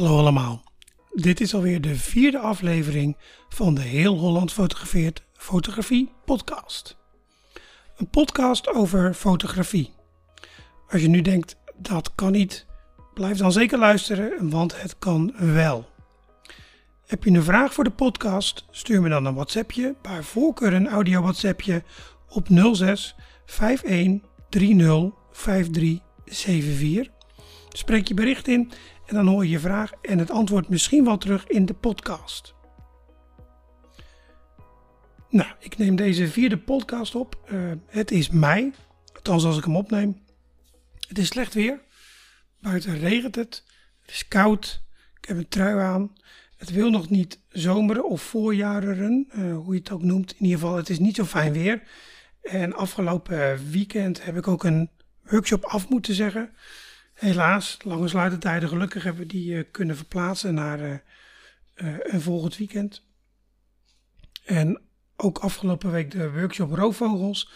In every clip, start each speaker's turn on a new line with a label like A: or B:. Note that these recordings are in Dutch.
A: Hallo allemaal. Dit is alweer de vierde aflevering van de Heel Holland Fotografeert Fotografie podcast. Een podcast over fotografie. Als je nu denkt dat kan niet, blijf dan zeker luisteren, want het kan wel. Heb je een vraag voor de podcast? Stuur me dan een WhatsAppje, bij voorkeur een audio WhatsAppje op 06 51 30 5374. Spreek je bericht in en dan hoor je je vraag en het antwoord misschien wel terug in de podcast. Nou, ik neem deze vierde podcast op. Uh, het is mei, althans als ik hem opneem. Het is slecht weer. Buiten regent het. Het is koud. Ik heb een trui aan. Het wil nog niet zomeren of voorjaren, uh, hoe je het ook noemt. In ieder geval, het is niet zo fijn weer. En afgelopen weekend heb ik ook een workshop af moeten zeggen. Helaas, lange sluitertijden. Gelukkig hebben we die uh, kunnen verplaatsen naar uh, uh, een volgend weekend. En ook afgelopen week de workshop Roofvogels.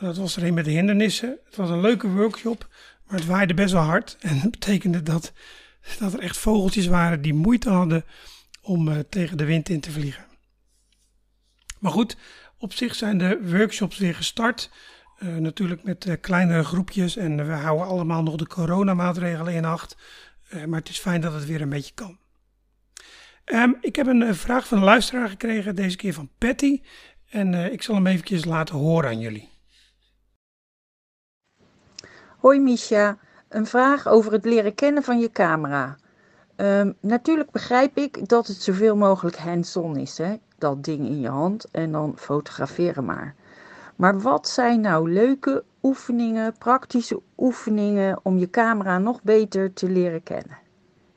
A: Dat was er een met de hindernissen. Het was een leuke workshop, maar het waaide best wel hard. En dat betekende dat, dat er echt vogeltjes waren die moeite hadden om tegen de wind in te vliegen. Maar goed, op zich zijn de workshops weer gestart. Uh, natuurlijk met uh, kleinere groepjes en we houden allemaal nog de coronamaatregelen in acht. Uh, maar het is fijn dat het weer een beetje kan. Um, ik heb een vraag van een luisteraar gekregen, deze keer van Patty. En ik zal hem eventjes laten horen aan jullie.
B: Hoi Misha, een vraag over het leren kennen van je camera. Um, natuurlijk begrijp ik dat het zoveel mogelijk hands-on is, hè? dat ding in je hand en dan fotograferen maar. Maar wat zijn nou leuke oefeningen, praktische oefeningen om je camera nog beter te leren kennen?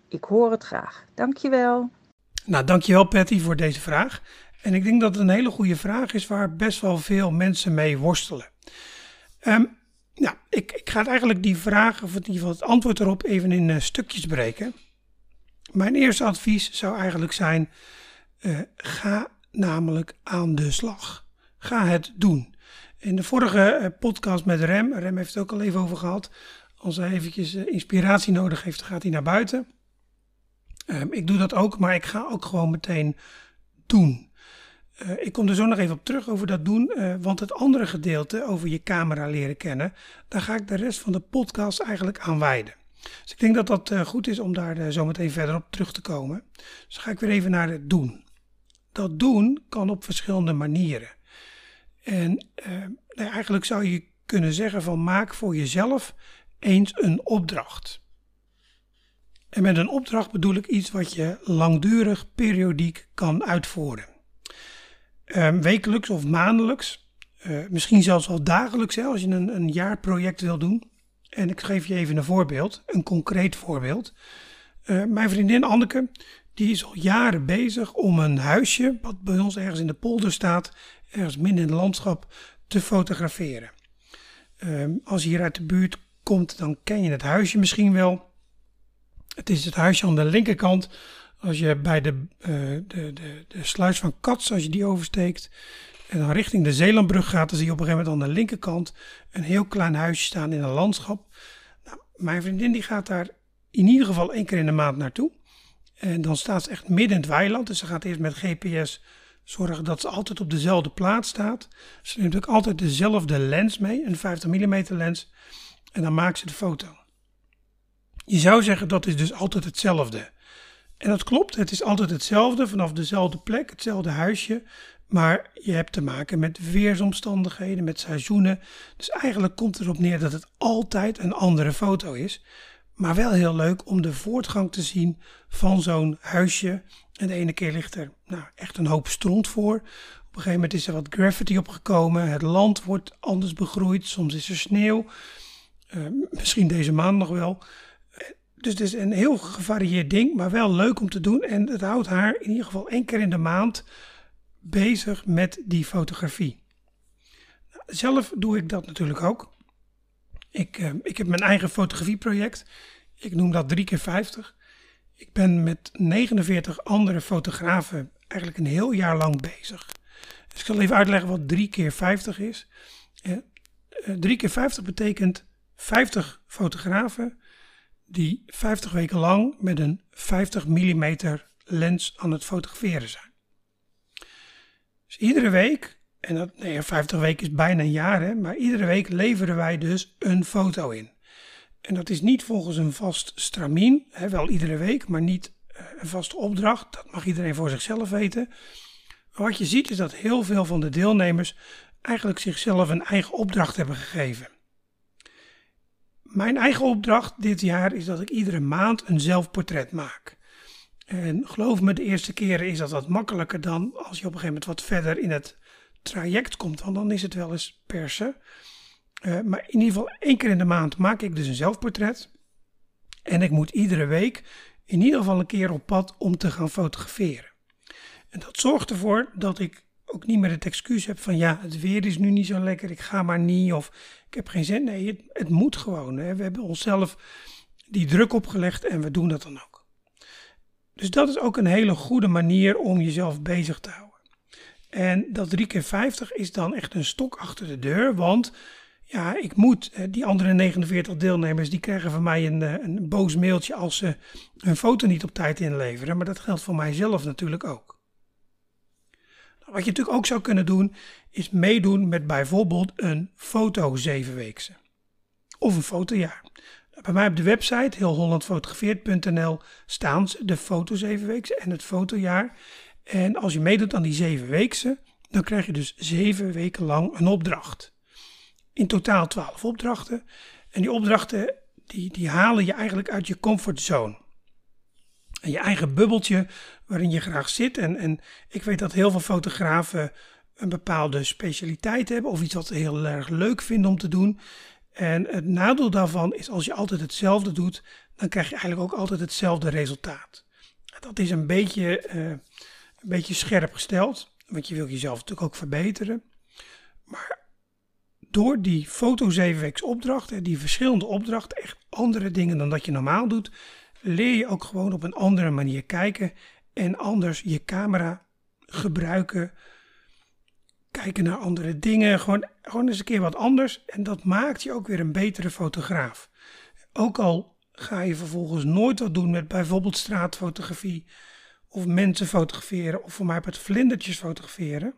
B: Ik hoor het graag. Dankjewel.
A: Nou, dankjewel Patty voor deze vraag. En ik denk dat het een hele goede vraag is waar best wel veel mensen mee worstelen. Um, nou, ik, ik ga eigenlijk die vraag, of in ieder geval het antwoord erop, even in uh, stukjes breken. Mijn eerste advies zou eigenlijk zijn: uh, ga namelijk aan de slag. Ga het doen. In de vorige podcast met Rem, Rem heeft het ook al even over gehad. Als hij eventjes inspiratie nodig heeft, gaat hij naar buiten. Um, ik doe dat ook, maar ik ga ook gewoon meteen doen. Uh, ik kom er zo nog even op terug over dat doen, want het andere gedeelte over je camera leren kennen, daar ga ik de rest van de podcast eigenlijk aan wijden. Dus ik denk dat dat goed is om daar zo meteen verder op terug te komen. Dus ga ik weer even naar het doen. Dat doen kan op verschillende manieren. En uh, nou, eigenlijk zou je kunnen zeggen van maak voor jezelf eens een opdracht. En met een opdracht bedoel ik iets wat je langdurig, periodiek kan uitvoeren. Uh, wekelijks of maandelijks, uh, misschien zelfs wel dagelijks hè, als je een, een jaarproject wil doen. En ik geef je even een voorbeeld, een concreet voorbeeld. Uh, mijn vriendin Anneke, die is al jaren bezig om een huisje, wat bij ons ergens in de polder staat, ergens midden in het landschap, te fotograferen. Um, als je hier uit de buurt komt, dan ken je het huisje misschien wel. Het is het huisje aan de linkerkant. Als je bij de, uh, de, de, de sluis van Kats, als je die oversteekt, en dan richting de Zeelandbrug gaat, dan zie je op een gegeven moment aan de linkerkant een heel klein huisje staan in een landschap. Nou, mijn vriendin die gaat daar in ieder geval één keer in de maand naartoe. En dan staat ze echt midden in het weiland. Dus ze gaat eerst met GPS zorgen dat ze altijd op dezelfde plaats staat. Ze neemt ook altijd dezelfde lens mee, een 50 mm lens. En dan maakt ze de foto. Je zou zeggen dat is dus altijd hetzelfde. En dat klopt, het is altijd hetzelfde, vanaf dezelfde plek, hetzelfde huisje. Maar je hebt te maken met weersomstandigheden, met seizoenen. Dus eigenlijk komt erop neer dat het altijd een andere foto is. Maar wel heel leuk om de voortgang te zien van zo'n huisje. En de ene keer ligt er nou, echt een hoop stront voor. Op een gegeven moment is er wat graffiti opgekomen. Het land wordt anders begroeid. Soms is er sneeuw. Uh, misschien deze maand nog wel. Dus het is een heel gevarieerd ding, maar wel leuk om te doen. En het houdt haar in ieder geval één keer in de maand bezig met die fotografie. Zelf doe ik dat natuurlijk ook. Ik, uh, ik heb mijn eigen fotografieproject. Ik noem dat 3 keer 50. Ik ben met 49 andere fotografen eigenlijk een heel jaar lang bezig. Dus ik zal even uitleggen wat 3 keer 50 is. Uh, 3 keer 50 betekent 50 fotografen die 50 weken lang met een 50 mm lens aan het fotograferen zijn. Dus iedere week, en dat, nee, 50 weken is bijna een jaar, hè, maar iedere week leveren wij dus een foto in. En dat is niet volgens een vast stramien, hè, wel iedere week, maar niet uh, een vaste opdracht. Dat mag iedereen voor zichzelf weten. Wat je ziet is dat heel veel van de deelnemers eigenlijk zichzelf een eigen opdracht hebben gegeven. Mijn eigen opdracht dit jaar is dat ik iedere maand een zelfportret maak. En geloof me, de eerste keren is dat wat makkelijker dan als je op een gegeven moment wat verder in het traject komt, want dan is het wel eens persen. Uh, maar in ieder geval één keer in de maand maak ik dus een zelfportret. En ik moet iedere week in ieder geval een keer op pad om te gaan fotograferen. En dat zorgt ervoor dat ik ook niet meer het excuus heb van ja, het weer is nu niet zo lekker, ik ga maar niet of ik heb geen zin. Nee, het, het moet gewoon. Hè. We hebben onszelf die druk opgelegd en we doen dat dan ook. Dus dat is ook een hele goede manier om jezelf bezig te houden. En dat 3 keer 50 is dan echt een stok achter de deur, want ja, ik moet, die andere 49 deelnemers, die krijgen van mij een, eh, een boos mailtje als ze hun foto niet op tijd inleveren. Maar dat geldt voor mijzelf natuurlijk ook. Nou, wat je natuurlijk ook zou kunnen doen, is meedoen met bijvoorbeeld een foto zevenweekse. Of een fotojaar. Bij mij op de website heelhollandfotografeerd.nl staan de foto's zevenweekse en het fotojaar. En als je meedoet aan die zevenweekse, dan krijg je dus zeven weken lang een opdracht. In totaal twaalf opdrachten. En die opdrachten die, die halen je eigenlijk uit je comfortzone. En je eigen bubbeltje waarin je graag zit. En, en ik weet dat heel veel fotografen een bepaalde specialiteit hebben of iets wat ze heel erg leuk vinden om te doen. En het nadeel daarvan is als je altijd hetzelfde doet, dan krijg je eigenlijk ook altijd hetzelfde resultaat. Dat is een beetje, uh, een beetje scherp gesteld, want je wil jezelf natuurlijk ook verbeteren. Maar door die foto 7 opdrachten, die verschillende opdrachten, echt andere dingen dan dat je normaal doet, leer je ook gewoon op een andere manier kijken en anders je camera gebruiken. Kijken naar andere dingen, gewoon, gewoon eens een keer wat anders. En dat maakt je ook weer een betere fotograaf. Ook al ga je vervolgens nooit wat doen met bijvoorbeeld straatfotografie of mensen fotograferen of voor mij het vlindertjes fotograferen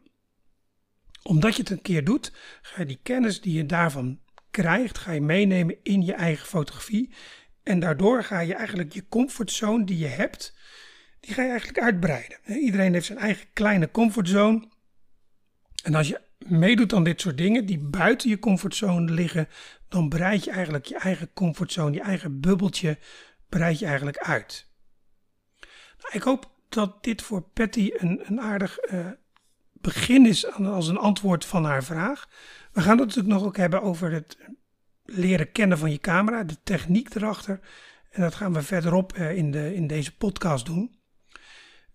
A: omdat je het een keer doet, ga je die kennis die je daarvan krijgt, ga je meenemen in je eigen fotografie. En daardoor ga je eigenlijk je comfortzone die je hebt, die ga je eigenlijk uitbreiden. Iedereen heeft zijn eigen kleine comfortzone. En als je meedoet aan dit soort dingen die buiten je comfortzone liggen, dan breid je eigenlijk je eigen comfortzone, je eigen bubbeltje, breid je eigenlijk uit. Nou, ik hoop dat dit voor Patty een, een aardig uh, begin is als een antwoord van haar vraag. We gaan het natuurlijk nog ook hebben over het leren kennen van je camera, de techniek erachter. En dat gaan we verderop eh, in, de, in deze podcast doen.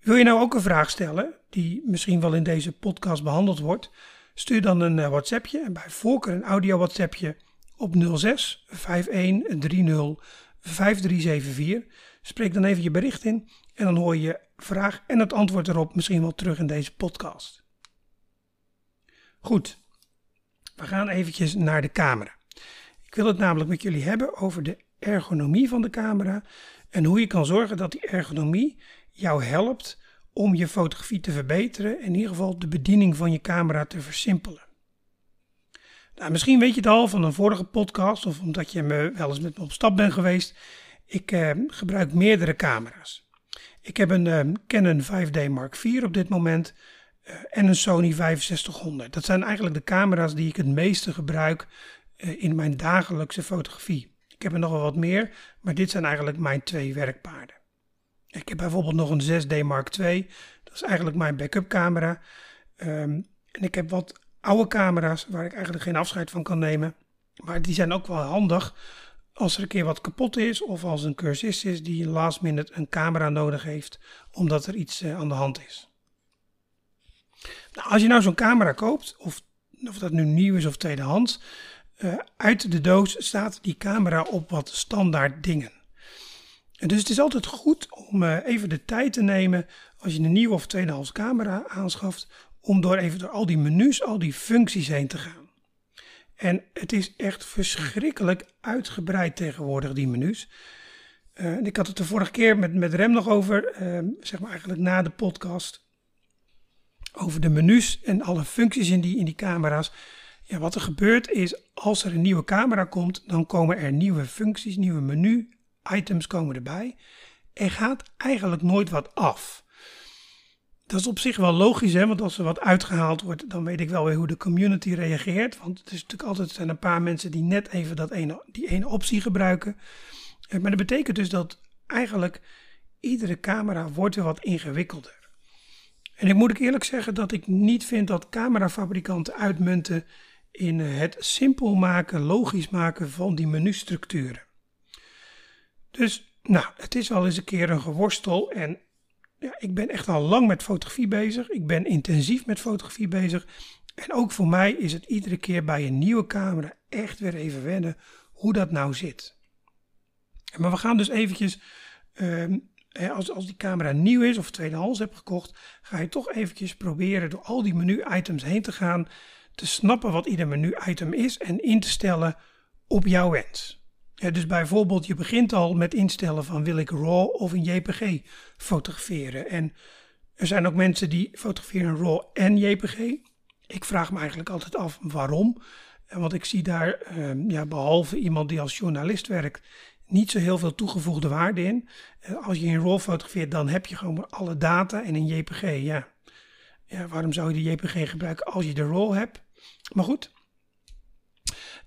A: Wil je nou ook een vraag stellen, die misschien wel in deze podcast behandeld wordt? Stuur dan een eh, WhatsAppje en bij voorkeur een audio WhatsAppje op 06 51 30 5374. Spreek dan even je bericht in en dan hoor je je vraag en het antwoord erop misschien wel terug in deze podcast. Goed, we gaan eventjes naar de camera. Ik wil het namelijk met jullie hebben over de ergonomie van de camera en hoe je kan zorgen dat die ergonomie jou helpt om je fotografie te verbeteren, in ieder geval de bediening van je camera te versimpelen. Nou, misschien weet je het al van een vorige podcast of omdat je me wel eens met me op stap bent geweest. Ik eh, gebruik meerdere camera's. Ik heb een eh, Canon 5D Mark IV op dit moment en een Sony 6500. Dat zijn eigenlijk de camera's die ik het meeste gebruik eh, in mijn dagelijkse fotografie. Ik heb er nog wel wat meer, maar dit zijn eigenlijk mijn twee werkpaarden. Ik heb bijvoorbeeld nog een 6D Mark II. Dat is eigenlijk mijn backup camera. Um, en ik heb wat oude camera's waar ik eigenlijk geen afscheid van kan nemen. Maar die zijn ook wel handig als er een keer wat kapot is of als een cursist is die last minute een camera nodig heeft omdat er iets uh, aan de hand is. Nou, als je nou zo'n camera koopt, of, of dat nu nieuw is of tweedehands, uh, uit de doos staat die camera op wat standaard dingen. En dus het is altijd goed om uh, even de tijd te nemen als je een nieuwe of tweedehands camera aanschaft, om door even door al die menus, al die functies heen te gaan. En het is echt verschrikkelijk uitgebreid tegenwoordig, die menus. Uh, ik had het de vorige keer met, met Rem nog over, zeg maar eigenlijk na de podcast, over de menus en alle functies in die, in die camera's. Ja, wat er gebeurt is, als er een nieuwe camera komt, dan komen er nieuwe functies, nieuwe menu-items komen erbij. Er gaat eigenlijk nooit wat af. Dat is op zich wel logisch, hè? want als er wat uitgehaald wordt, dan weet ik wel weer hoe de community reageert. Want het is natuurlijk altijd zijn een paar mensen die net even dat ene, die ene optie gebruiken. Eh, maar dat betekent dus dat eigenlijk iedere camera wordt wat ingewikkelder. En ik moet ik eerlijk zeggen dat ik niet vind dat camerafabrikanten uitmunten in het simpel maken, logisch maken van die menustructuren. Dus, nou, het is wel eens een keer een geworstel en ja, ik ben echt al lang met fotografie bezig. Ik ben intensief met fotografie bezig. En ook voor mij is het iedere keer bij een nieuwe camera echt weer even wennen hoe dat nou zit. Maar we gaan dus eventjes, als, als die camera nieuw is of tweedehands hebt gekocht, ga je toch eventjes proberen door al die menu-items heen te gaan, te snappen wat ieder menu-item is en in te stellen op jouw wens. Dus bijvoorbeeld, je begint al met instellen van wil ik RAW of een JPG fotograferen. En er zijn ook mensen die fotograferen RAW en JPG. Ik vraag me eigenlijk altijd af waarom. Want ik zie daar, ehm, ja, behalve iemand die als journalist werkt, niet zo heel veel toegevoegde waarde in. Eh, als je in RAW fotografeert, dan heb je gewoon alle data en in JPG, ja. ja. Waarom zou je de JPG gebruiken als je de RAW hebt? Maar goed,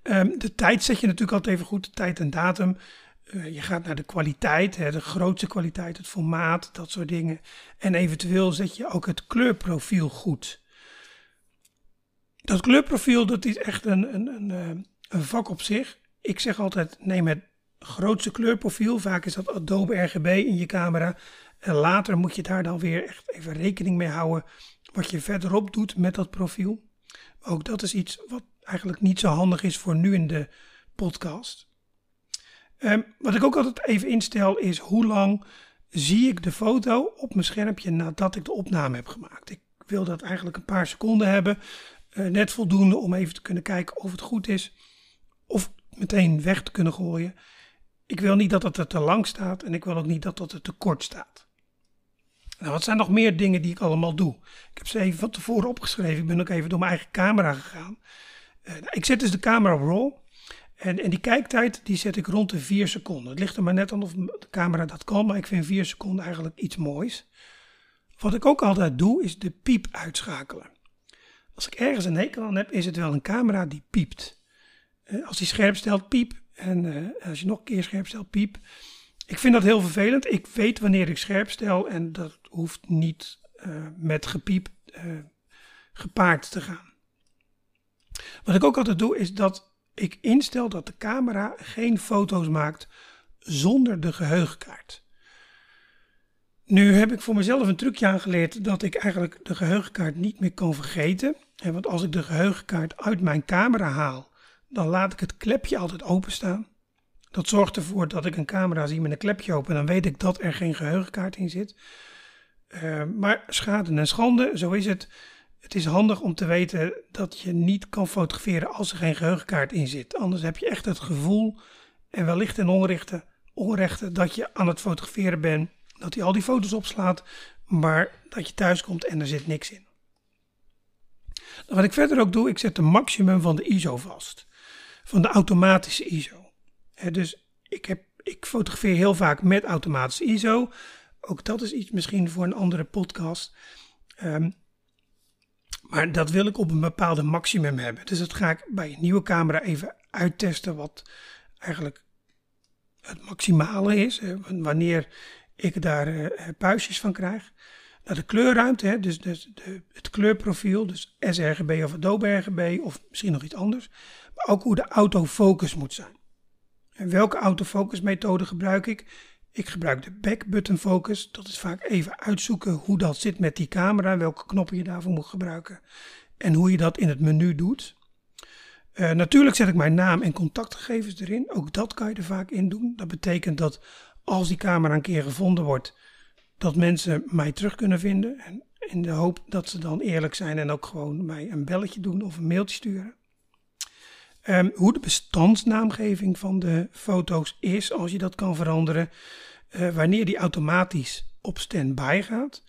A: Um, de tijd zet je natuurlijk altijd even goed, de tijd en datum. Uh, je gaat naar de kwaliteit, hè, de grootste kwaliteit, het formaat, dat soort dingen. En eventueel zet je ook het kleurprofiel goed. Dat kleurprofiel, dat is echt een, een, een, eh, een vak op zich. Ik zeg altijd, neem het grootste kleurprofiel. Vaak is dat Adobe RGB in je camera. En later moet je daar dan weer echt even rekening mee houden wat je verderop doet met dat profiel. Ook dat is iets wat eigenlijk niet zo handig is voor nu in de podcast. Ehm, wat ik ook altijd even instel is hoe lang zie ik de foto op mijn schermpje nadat ik de opname heb gemaakt. Ik wil dat eigenlijk een paar seconden hebben. Uh, net voldoende om even te kunnen kijken of het goed is. Of meteen weg te kunnen gooien. Ik wil niet dat het er te lang staat en ik wil ook niet dat het er te kort staat. Nou, wat zijn nog meer dingen die ik allemaal doe? Ik heb ze even van tevoren opgeschreven. Ik ben ook even door mijn eigen camera gegaan. Uh, ik zet dus de camera op RAW. En, en die kijktijd die zet ik rond de 4 seconden. Het ligt er maar net aan of de camera dat kan, maar ik vind 4 seconden eigenlijk iets moois. Wat ik ook altijd doe, is de piep uitschakelen. Als ik ergens een hekel aan heb, is het wel een camera die piept. Uh, als die scherp stelt, piep. En uh, als je nog een keer scherp stelt, piep. Ik vind dat heel vervelend. Ik weet wanneer ik scherp stel en dat hoeft niet uh, met gepiep gepaard te gaan. Wat ik ook altijd doe, is dat ik instel dat de camera geen foto's maakt zonder de geheugenkaart. Nu heb ik voor mezelf een trucje aangeleerd dat ik eigenlijk de geheugenkaart niet meer kan vergeten. Want als ik de geheugenkaart uit mijn camera haal, dan laat ik het klepje altijd openstaan. Dat zorgt ervoor dat ik een camera zie met een klepje open. Dan weet ik dat er geen geheugenkaart in zit. Uh, maar schade en schande, zo is het. Het is handig om te weten dat je niet kan fotograferen als er geen geheugenkaart in zit. Anders heb je echt het gevoel en wellicht een onrechte, onrechte dat je aan het fotograferen bent. Dat hij al die foto's opslaat, maar dat je thuis komt en er zit niks in. Wat ik verder ook doe, ik zet de maximum van de ISO vast. Van de automatische ISO. dus ik, heb, ik fotografeer heel vaak met automatische ISO. Ook dat is iets misschien voor een andere podcast. Um, maar dat wil ik op een bepaalde maximum hebben. Dus dat ga ik bij een nieuwe camera even uittesten wat eigenlijk het maximale is. wanneer ik daar uh, puistjes van krijg. Nou, de kleurruimte, hè, dus, dus de, het kleurprofiel, dus sRGB of Adobe RGB of misschien nog iets anders. Maar ook hoe de autofocus moet zijn. En welke autofocus methode gebruik ik? Ik gebruik de back button focus. Dat is vaak even uitzoeken hoe dat zit met die camera, welke knoppen je daarvoor moet gebruiken en hoe je dat in het menu doet. Uh, natuurlijk zet ik mijn naam en contactgegevens erin. Ook dat kan je er vaak in doen. Dat betekent dat als die camera een keer gevonden wordt, dat mensen mij terug kunnen vinden. En in de hoop dat ze dan eerlijk zijn en ook gewoon mij een belletje doen of een mailtje sturen. Ehm, hoe de bestandsnaamgeving van de foto's is, als je dat kan veranderen. Uh, wanneer die automatisch op standby gaat.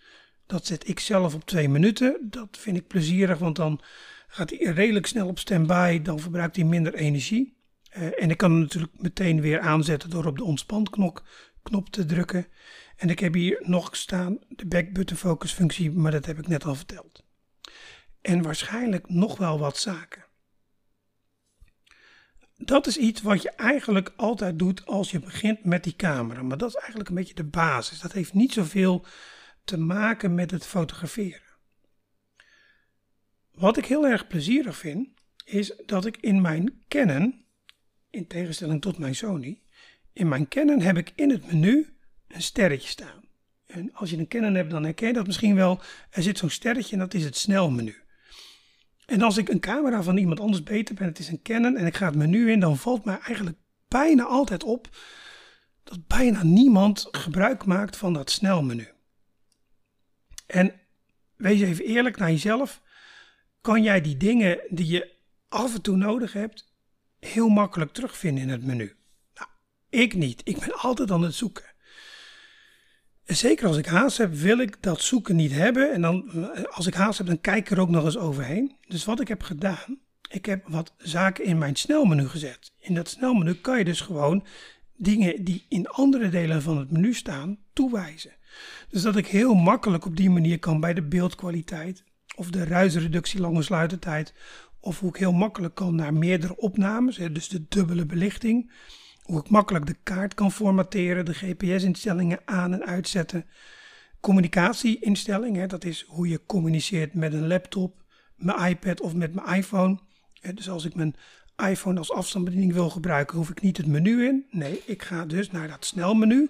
A: Dat zet ik zelf op twee minuten. Dat vind ik plezierig, want dan gaat hij redelijk snel op standby. Dan verbruikt hij minder energie. Uh, en ik kan hem natuurlijk meteen weer aanzetten door op de ontspanknop knop te drukken. En ik heb hier nog staan de backbutton focus functie, maar dat heb ik net al verteld. En waarschijnlijk nog wel wat zaken. Dat is iets wat je eigenlijk altijd doet als je begint met die camera. Maar dat is eigenlijk een beetje de basis. Dat heeft niet zoveel te maken met het fotograferen. Wat ik heel erg plezierig vind, is dat ik in mijn Canon, in tegenstelling tot mijn Sony, in mijn Canon heb ik in het menu een sterretje staan. En als je een Canon hebt, dan herken je dat misschien wel. Er zit zo'n sterretje en dat is het snelmenu. En als ik een camera van iemand anders beter ben, het is een Canon en ik ga het menu in, dan valt mij eigenlijk bijna altijd op dat bijna niemand gebruik maakt van dat snelmenu. En wees even eerlijk naar jezelf. Kan jij die dingen die je af en toe nodig hebt, heel makkelijk terugvinden in het menu? Ik niet. Ik ben altijd aan het zoeken. Zeker als ik haast heb, wil ik dat zoeken niet hebben. En dan, als ik haast heb, dan kijk ik er ook nog eens overheen. Dus wat ik heb gedaan, ik heb wat zaken in mijn snelmenu gezet. In dat snelmenu kan je dus gewoon dingen die in andere delen van het menu staan, toewijzen. Dus dat ik heel makkelijk op die manier kan bij de beeldkwaliteit, of de ruisreductie lange sluitertijd, of hoe ik heel makkelijk kan naar meerdere opnames, dus de dubbele belichting hoe ik makkelijk de kaart kan formateren, de GPS-instellingen aan en uitzetten. Communicatieinstellingen, dat is hoe je communiceert met een laptop, mijn iPad of met mijn iPhone. Dus als ik mijn iPhone als afstandsbediening wil gebruiken, hoef ik niet het menu in. Nee, ik ga dus naar dat snelmenu,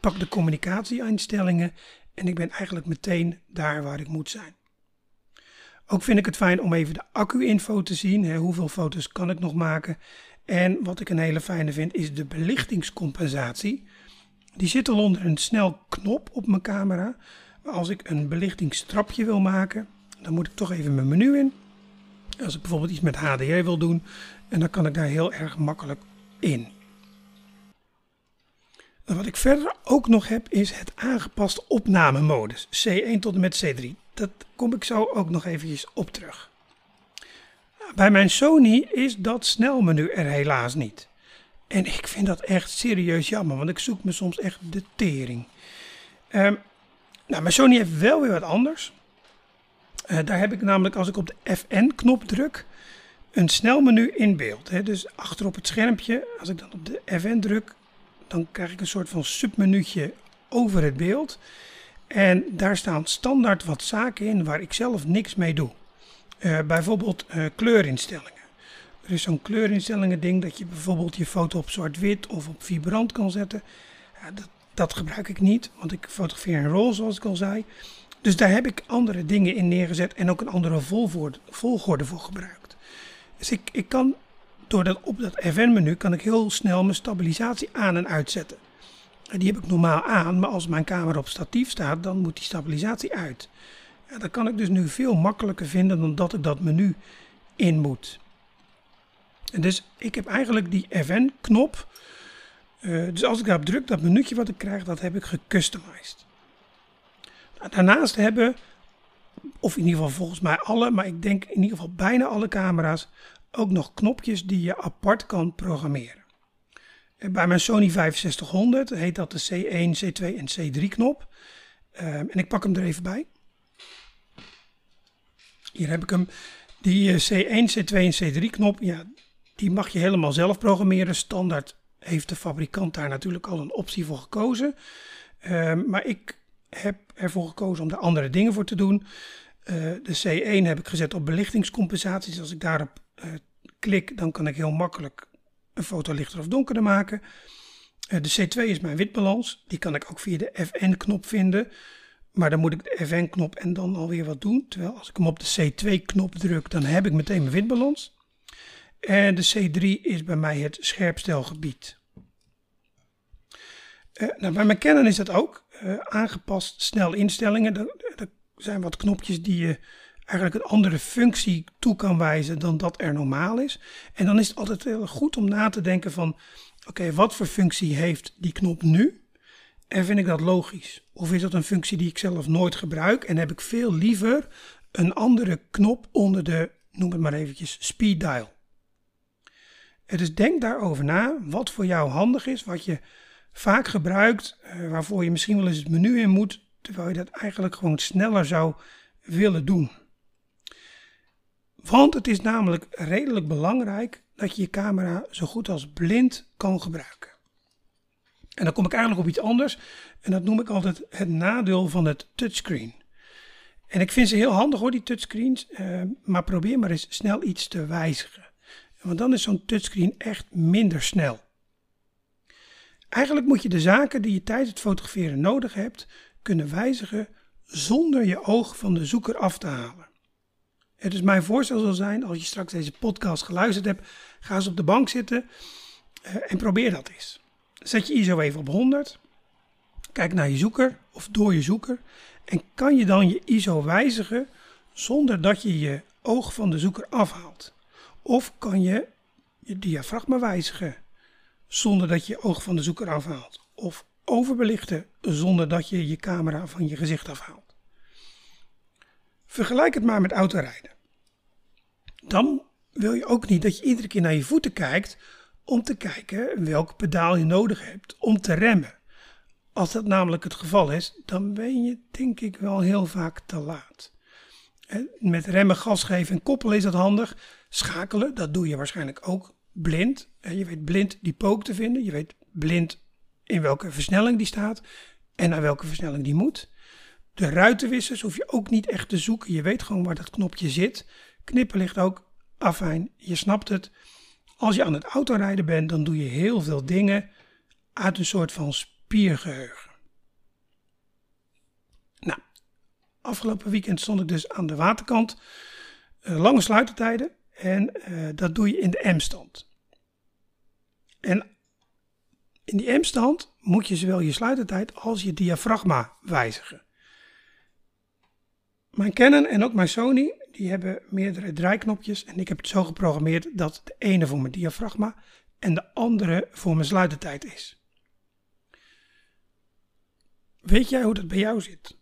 A: pak de communicatieinstellingen en ik ben eigenlijk meteen daar waar ik moet zijn. Ook vind ik het fijn om even de accu-info te zien. hoeveel foto's kan ik nog maken? En wat ik een hele fijne vind is de belichtingscompensatie. Die zit al onder een snel knop op mijn camera. Maar als ik een belichtingstrapje wil maken, dan moet ik toch even mijn menu in. Als ik bijvoorbeeld iets met HDR wil doen, en dan kan ik daar heel erg makkelijk in. Wat ik verder ook nog heb is het aangepaste opnamemodus C1 tot en met C3. Dat kom ik zo ook nog eventjes op terug. Bij mijn Sony is dat snelmenu er helaas niet. En ik vind dat echt serieus jammer, want ik zoek me soms echt de tering. Um, nou, mijn Sony heeft wel weer wat anders. Uh, daar heb ik namelijk als ik op de FN-knop druk, een snelmenu in beeld. Hè. Dus achter op het schermpje, als ik dan op de FN druk, dan krijg ik een soort van submenuutje over het beeld. En daar staan standaard wat zaken in waar ik zelf niks mee doe. Uh, bijvoorbeeld uh, kleurinstellingen. Er is zo'n kleurinstellingen ding dat je bijvoorbeeld je foto op zwart-wit of op vibrant kan zetten. Dat, dat, gebruik ik niet, want ik fotografeer in RAW zoals ik al zei. Dus daar heb ik andere dingen in neergezet en ook een andere volgorde, volgorde voor gebruikt. Dus ik, ik kan door dat op dat FN-menu kan ik heel snel mijn stabilisatie aan en uitzetten. En die heb ik normaal aan, maar als mijn camera op statief staat, dan moet die stabilisatie uit. Ja, dat kan ik dus nu veel makkelijker vinden dan dat ik dat menu in moet. En dus ik heb eigenlijk die FN-knop. Uh, dus als ik daarop druk, dat menuutje wat ik krijg, dat heb ik gecustomized. Nou, daarnaast hebben, of in ieder geval volgens mij alle, maar ik denk in ieder geval bijna alle camera's, ook nog knopjes die je apart kan programmeren. En bij mijn Sony 6500 heet dat de C1, C2 en C3 knop. Uh, en ik pak hem er even bij. Hier heb ik hem. Die C1, C2 en C3 knop, ja, die mag je helemaal zelf programmeren. Standaard heeft de fabrikant daar natuurlijk al een optie voor gekozen. Uh, maar ik heb ervoor gekozen om daar andere dingen voor te doen. Uh, de C1 heb ik gezet op belichtingscompensaties. Als ik daarop uh, klik, dan kan ik heel makkelijk een foto lichter of donkerder maken. De C2 is mijn witbalans. Die kan ik ook via de FN-knop vinden. Maar dan moet ik de FN-knop en dan alweer wat doen. Terwijl als ik hem op de C2-knop druk, dan heb ik meteen mijn witbalans. En de C3 is bij mij het scherpstelgebied. Uh, nou, bij mijn Canon is dat ook. Uh, aangepast snel instellingen. Er, zijn wat knopjes die je eigenlijk een andere functie toe kan wijzen dan dat er normaal is. En dan is het altijd heel goed om na te denken van, oké, wat voor functie heeft die knop nu? En vind ik dat logisch? Of is dat een functie die ik zelf nooit gebruik en heb ik veel liever een andere knop onder de, noem het maar eventjes, speed dial? Dus denk daarover na wat voor jou handig is, wat je vaak gebruikt, eh, waarvoor je misschien wel eens het menu in moet, terwijl je dat eigenlijk gewoon sneller zou willen doen. Want het is namelijk redelijk belangrijk dat je je camera zo goed als blind kan gebruiken. En dan kom ik eigenlijk op iets anders. En dat noem ik altijd het nadeel van het touchscreen. En ik vind ze heel handig hoor, die touchscreens. Uh, maar probeer maar eens snel iets te wijzigen. Want dan is zo'n touchscreen echt minder snel. Eigenlijk moet je de zaken die je tijdens het fotograferen nodig hebt, kunnen wijzigen zonder je oog van de zoeker af te halen. Het is mijn voorstel zal zijn, als je straks deze podcast geluisterd hebt, ga eens op de bank zitten uh, en probeer dat eens. Zet je ISO even op 100, kijk naar je zoeker of door je zoeker en kan je dan je ISO wijzigen zonder dat je je oog van de zoeker afhaalt. Of kan je je diafragma wijzigen zonder dat je je oog van de zoeker afhaalt. Of overbelichten zonder dat je je camera van je gezicht afhaalt. Vergelijk het maar met autorijden. Dan wil je ook niet dat je iedere keer naar je voeten kijkt om te kijken welk pedaal je nodig hebt om te remmen. Als dat namelijk het geval is, dan ben je denk ik wel heel vaak te laat. Met remmen, gas geven en koppelen is dat handig. Schakelen, dat doe je waarschijnlijk ook blind. Je weet blind die pook te vinden. Je weet blind in welke versnelling die staat en naar welke versnelling die moet. De ruitenwissers hoef je ook niet echt te zoeken. Je weet gewoon waar dat knopje zit. Knippen ligt ook afijn. Je snapt het. Als je aan het autorijden bent, dan doe je heel veel dingen uit een soort van spiergeheugen. Nou, afgelopen weekend stond ik dus aan de waterkant. Uh, lange sluitertijden. En uh, dat doe je in de M-stand. En in die M-stand moet je zowel je sluitertijd als je diafragma wijzigen. Mijn Canon en ook mijn Sony, die hebben meerdere draaiknopjes. En ik heb het zo geprogrammeerd dat de ene voor mijn diafragma en de andere voor mijn sluitertijd is. Weet jij hoe dat bij jou zit?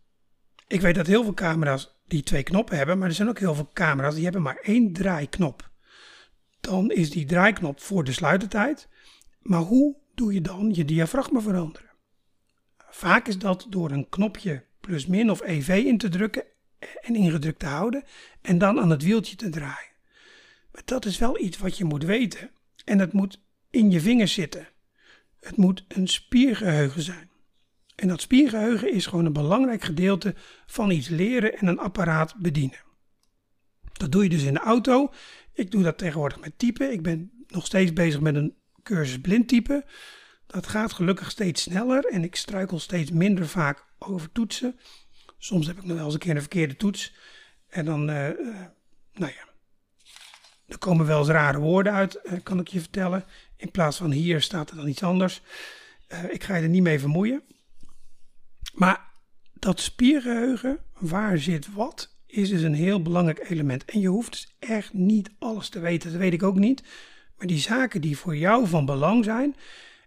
A: Ik weet dat heel veel camera's die twee knoppen hebben, maar er zijn ook heel veel camera's die hebben maar één draaiknop. Dan is die draaiknop voor de sluitertijd. Maar hoe doe je dan je diafragma veranderen? Vaak is dat door een knopje plus min of EV in te drukken en ingedrukt te houden en dan aan het wieltje te draaien. Maar dat is wel iets wat je moet weten en het moet in je vingers zitten. Het moet een spiergeheugen zijn. En dat spiergeheugen is gewoon een belangrijk gedeelte van iets leren en een apparaat bedienen. Dat doe je dus in de auto. Ik doe dat tegenwoordig met typen. Ik ben nog steeds bezig met een cursus blindtypen. Dat gaat gelukkig steeds sneller en ik struikel steeds minder vaak over toetsen. Soms heb ik nog wel eens een keer een verkeerde toets. En dan, uh, uh, nou ja, er komen wel eens rare woorden uit, uh, kan ik je vertellen. In plaats van hier staat er dan iets anders. ik ga je er niet mee vermoeien. Maar dat spiergeheugen, waar zit wat, is dus een heel belangrijk element. En je hoeft dus echt niet alles te weten, dat weet ik ook niet. Maar die zaken die voor jou van belang zijn,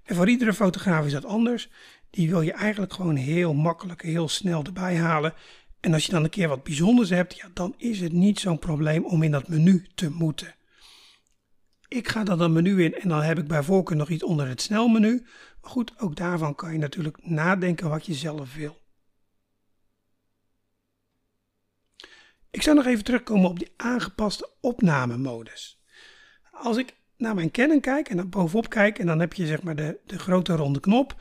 A: en voor iedere fotograaf is dat anders, die wil je eigenlijk gewoon heel makkelijk, heel snel erbij halen. En als je dan een keer wat bijzonders hebt, ja, dan is het niet zo'n probleem om in dat menu te moeten. Ik ga dan een menu in en dan heb ik bij voorkeur nog iets onder het snelmenu. Maar goed, ook daarvan kan je natuurlijk nadenken wat je zelf wil. Ik zou nog even terugkomen op die aangepaste opnamemodus. Als ik naar mijn Canon kijk en dan bovenop kijk en dan heb je zeg maar de, de grote ronde knop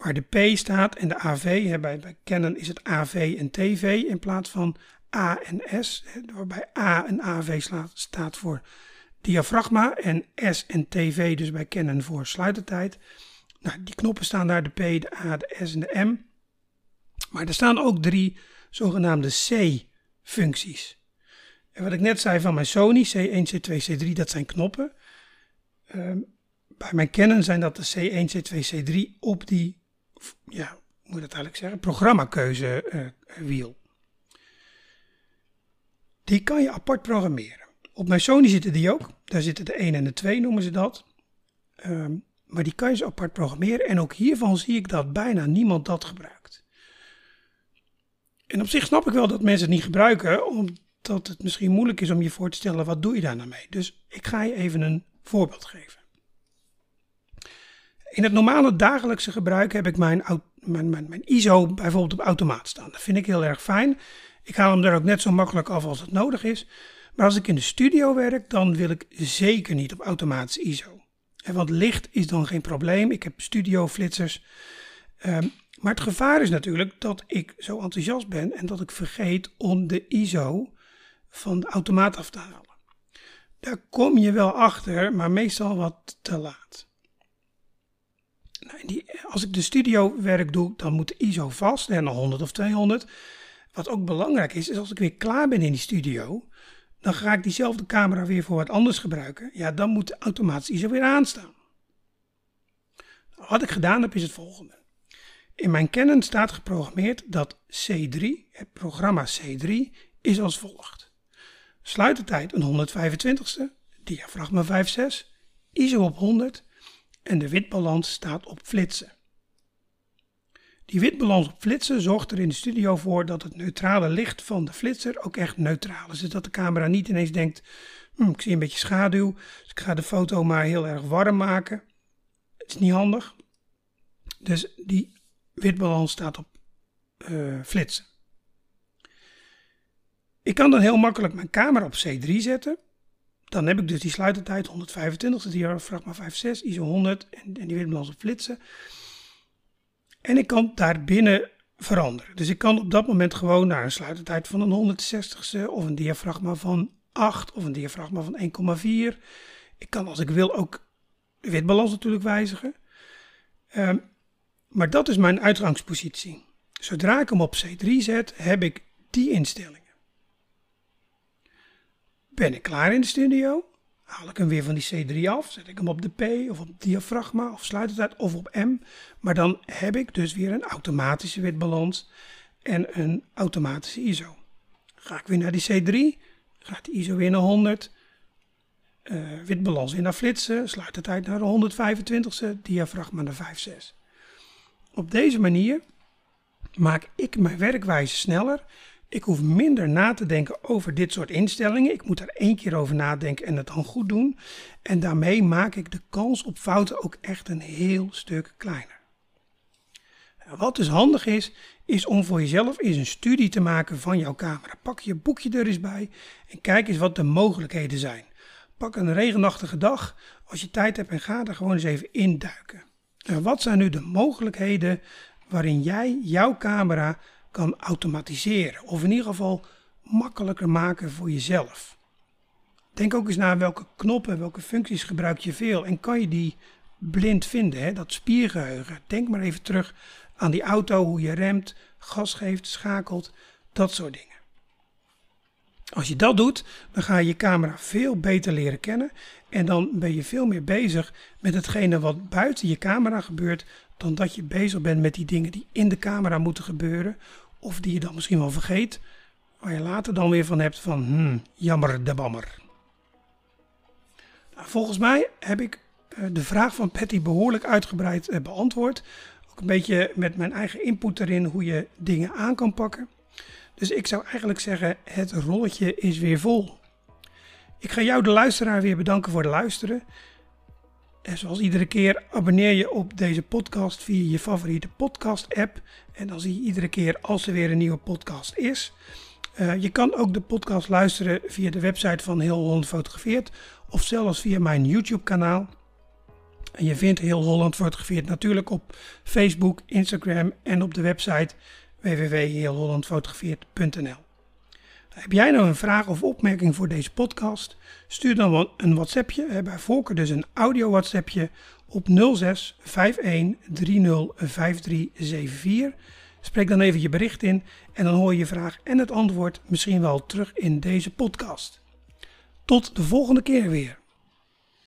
A: waar de P staat en de AV. Bij, Canon is het AV en TV in plaats van A en S. Waarbij A en AV staat voor diafragma en S en TV dus bij Canon voor sluitertijd. Nou, die knoppen staan daar, de P, de A, de S en de M. Maar er staan ook drie zogenaamde C-functies. En wat ik net zei van mijn Sony, C1, C2, C3, dat zijn knoppen. Um, bij mijn Canon zijn dat de C1, C2, C3 op die ja, hoe moet dat eigenlijk zeggen, programmakeuzewiel. Uh, die kan je apart programmeren. Op mijn Sony zitten die ook. Daar zitten de 1 en de 2 noemen ze dat. Ehm, maar die kan je zo apart programmeren. En ook hiervan zie ik dat bijna niemand dat gebruikt. En op zich snap ik wel dat mensen het niet gebruiken, omdat het misschien moeilijk is om je voor te stellen wat doe je daar nou mee. Dus ik ga je even een voorbeeld geven. In het normale dagelijkse gebruik heb ik mijn, mijn, mijn, ISO bijvoorbeeld op automaat staan. Dat vind ik heel erg fijn. Ik haal hem er ook net zo makkelijk af als het nodig is. Maar als ik in de studio werk, dan wil ik zeker niet op automatisch ISO. En want licht is dan geen probleem. Ik heb studioflitsers. Um, maar het gevaar is natuurlijk dat ik zo enthousiast ben en dat ik vergeet om de ISO van de automaat af te halen. Daar kom je wel achter, maar meestal wat te laat. Die, als ik de studiowerk doe, dan moet de ISO vast en 100 of 200. Wat ook belangrijk is, is als ik weer klaar ben in die studio, dan ga ik diezelfde camera weer voor wat anders gebruiken. Ja, dan moet de automatische ISO weer aanstaan. Wat ik gedaan heb, is het volgende. In mijn Canon staat geprogrammeerd dat C3, het programma C3, is als volgt. Sluitertijd een 125ste, diafragma 5.6, ISO op 100 en de witbalans staat op flitsen. Die witbalans op flitsen zorgt er in de studio voor dat het neutrale licht van de flitser ook echt neutraal is. Dus dat de camera niet ineens denkt, hm, ik zie een beetje schaduw, dus ik ga de foto maar heel erg warm maken. Het is niet handig. Dus die witbalans staat op uh, flitsen. Ik kan dan heel makkelijk mijn camera op C3 zetten. Dan heb ik dus die sluitertijd 125, dus diafragma 5.6, ISO 100 en, die witbalans op flitsen. En ik kan daar binnen veranderen. Dus ik kan op dat moment gewoon naar een sluitertijd van een 160ste of een diafragma van 8 of een diafragma van 1,4. Ik kan als ik wil ook de witbalans natuurlijk wijzigen. Um, maar dat is mijn uitgangspositie. Zodra ik hem op C3 zet, heb ik die instellingen. Ben ik klaar in de studio? Haal ik hem weer van die C3 af, zet ik hem op de P of op diafragma of sluit het uit of op M. Maar dan heb ik dus weer een automatische witbalans en een automatische ISO. Ga ik weer naar die C3, gaat de ISO weer naar 100, uh, witbalans weer naar flitsen, sluit het uit naar de 125ste, diafragma naar 5,6. Op deze manier maak ik mijn werkwijze sneller. Ik hoef minder na te denken over dit soort instellingen. Ik moet er één keer over nadenken en het dan goed doen. En daarmee maak ik de kans op fouten ook echt een heel stuk kleiner. Wat dus handig is, is om voor jezelf eens een studie te maken van jouw camera. Pak je boekje er eens bij en kijk eens wat de mogelijkheden zijn. Pak een regenachtige dag als je tijd hebt en ga er gewoon eens even induiken. En wat zijn nu de mogelijkheden waarin jij jouw camera kan automatiseren? Of in ieder geval makkelijker maken voor jezelf. Denk ook eens naar welke knoppen, welke functies gebruik je veel en kan je die blind vinden, hè? dat spiergeheugen. Denk maar even terug aan die auto, hoe je remt, gas geeft, schakelt, dat soort dingen. Als je dat doet, dan ga je je camera veel beter leren kennen en dan ben je veel meer bezig met hetgene wat buiten je camera gebeurt, dan dat je bezig bent met die dingen die in de camera moeten gebeuren of die je dan misschien wel vergeet, waar je later dan weer van hebt van hmm, jammer de bammer. Nou, volgens mij heb ik uh, de vraag van Patty behoorlijk uitgebreid uh, beantwoord. Ook een beetje met mijn eigen input erin hoe je dingen aan kan pakken. Dus ik zou eigenlijk zeggen, het rolletje is weer vol. Ik ga jou, de luisteraar, weer bedanken voor het luisteren. En zoals iedere keer abonneer je op deze podcast via je favoriete podcast-app. En dan zie je iedere keer als er weer een nieuwe podcast is. Uh, je kan ook de podcast luisteren via de website van Heel Holland Fotografeert. Of zelfs via mijn YouTube-kanaal. En je vindt Heel Holland Fotografeert natuurlijk op Facebook, Instagram en op de website www.heelhollandfotografeert.nl. Heb jij nou een vraag of opmerking voor deze podcast? Stuur dan een WhatsAppje, bij voorkeur dus een audio WhatsAppje op 06 51 30 5374. Spreek dan even je bericht in en dan hoor je je vraag en het antwoord misschien wel terug in deze podcast. Tot de volgende keer weer.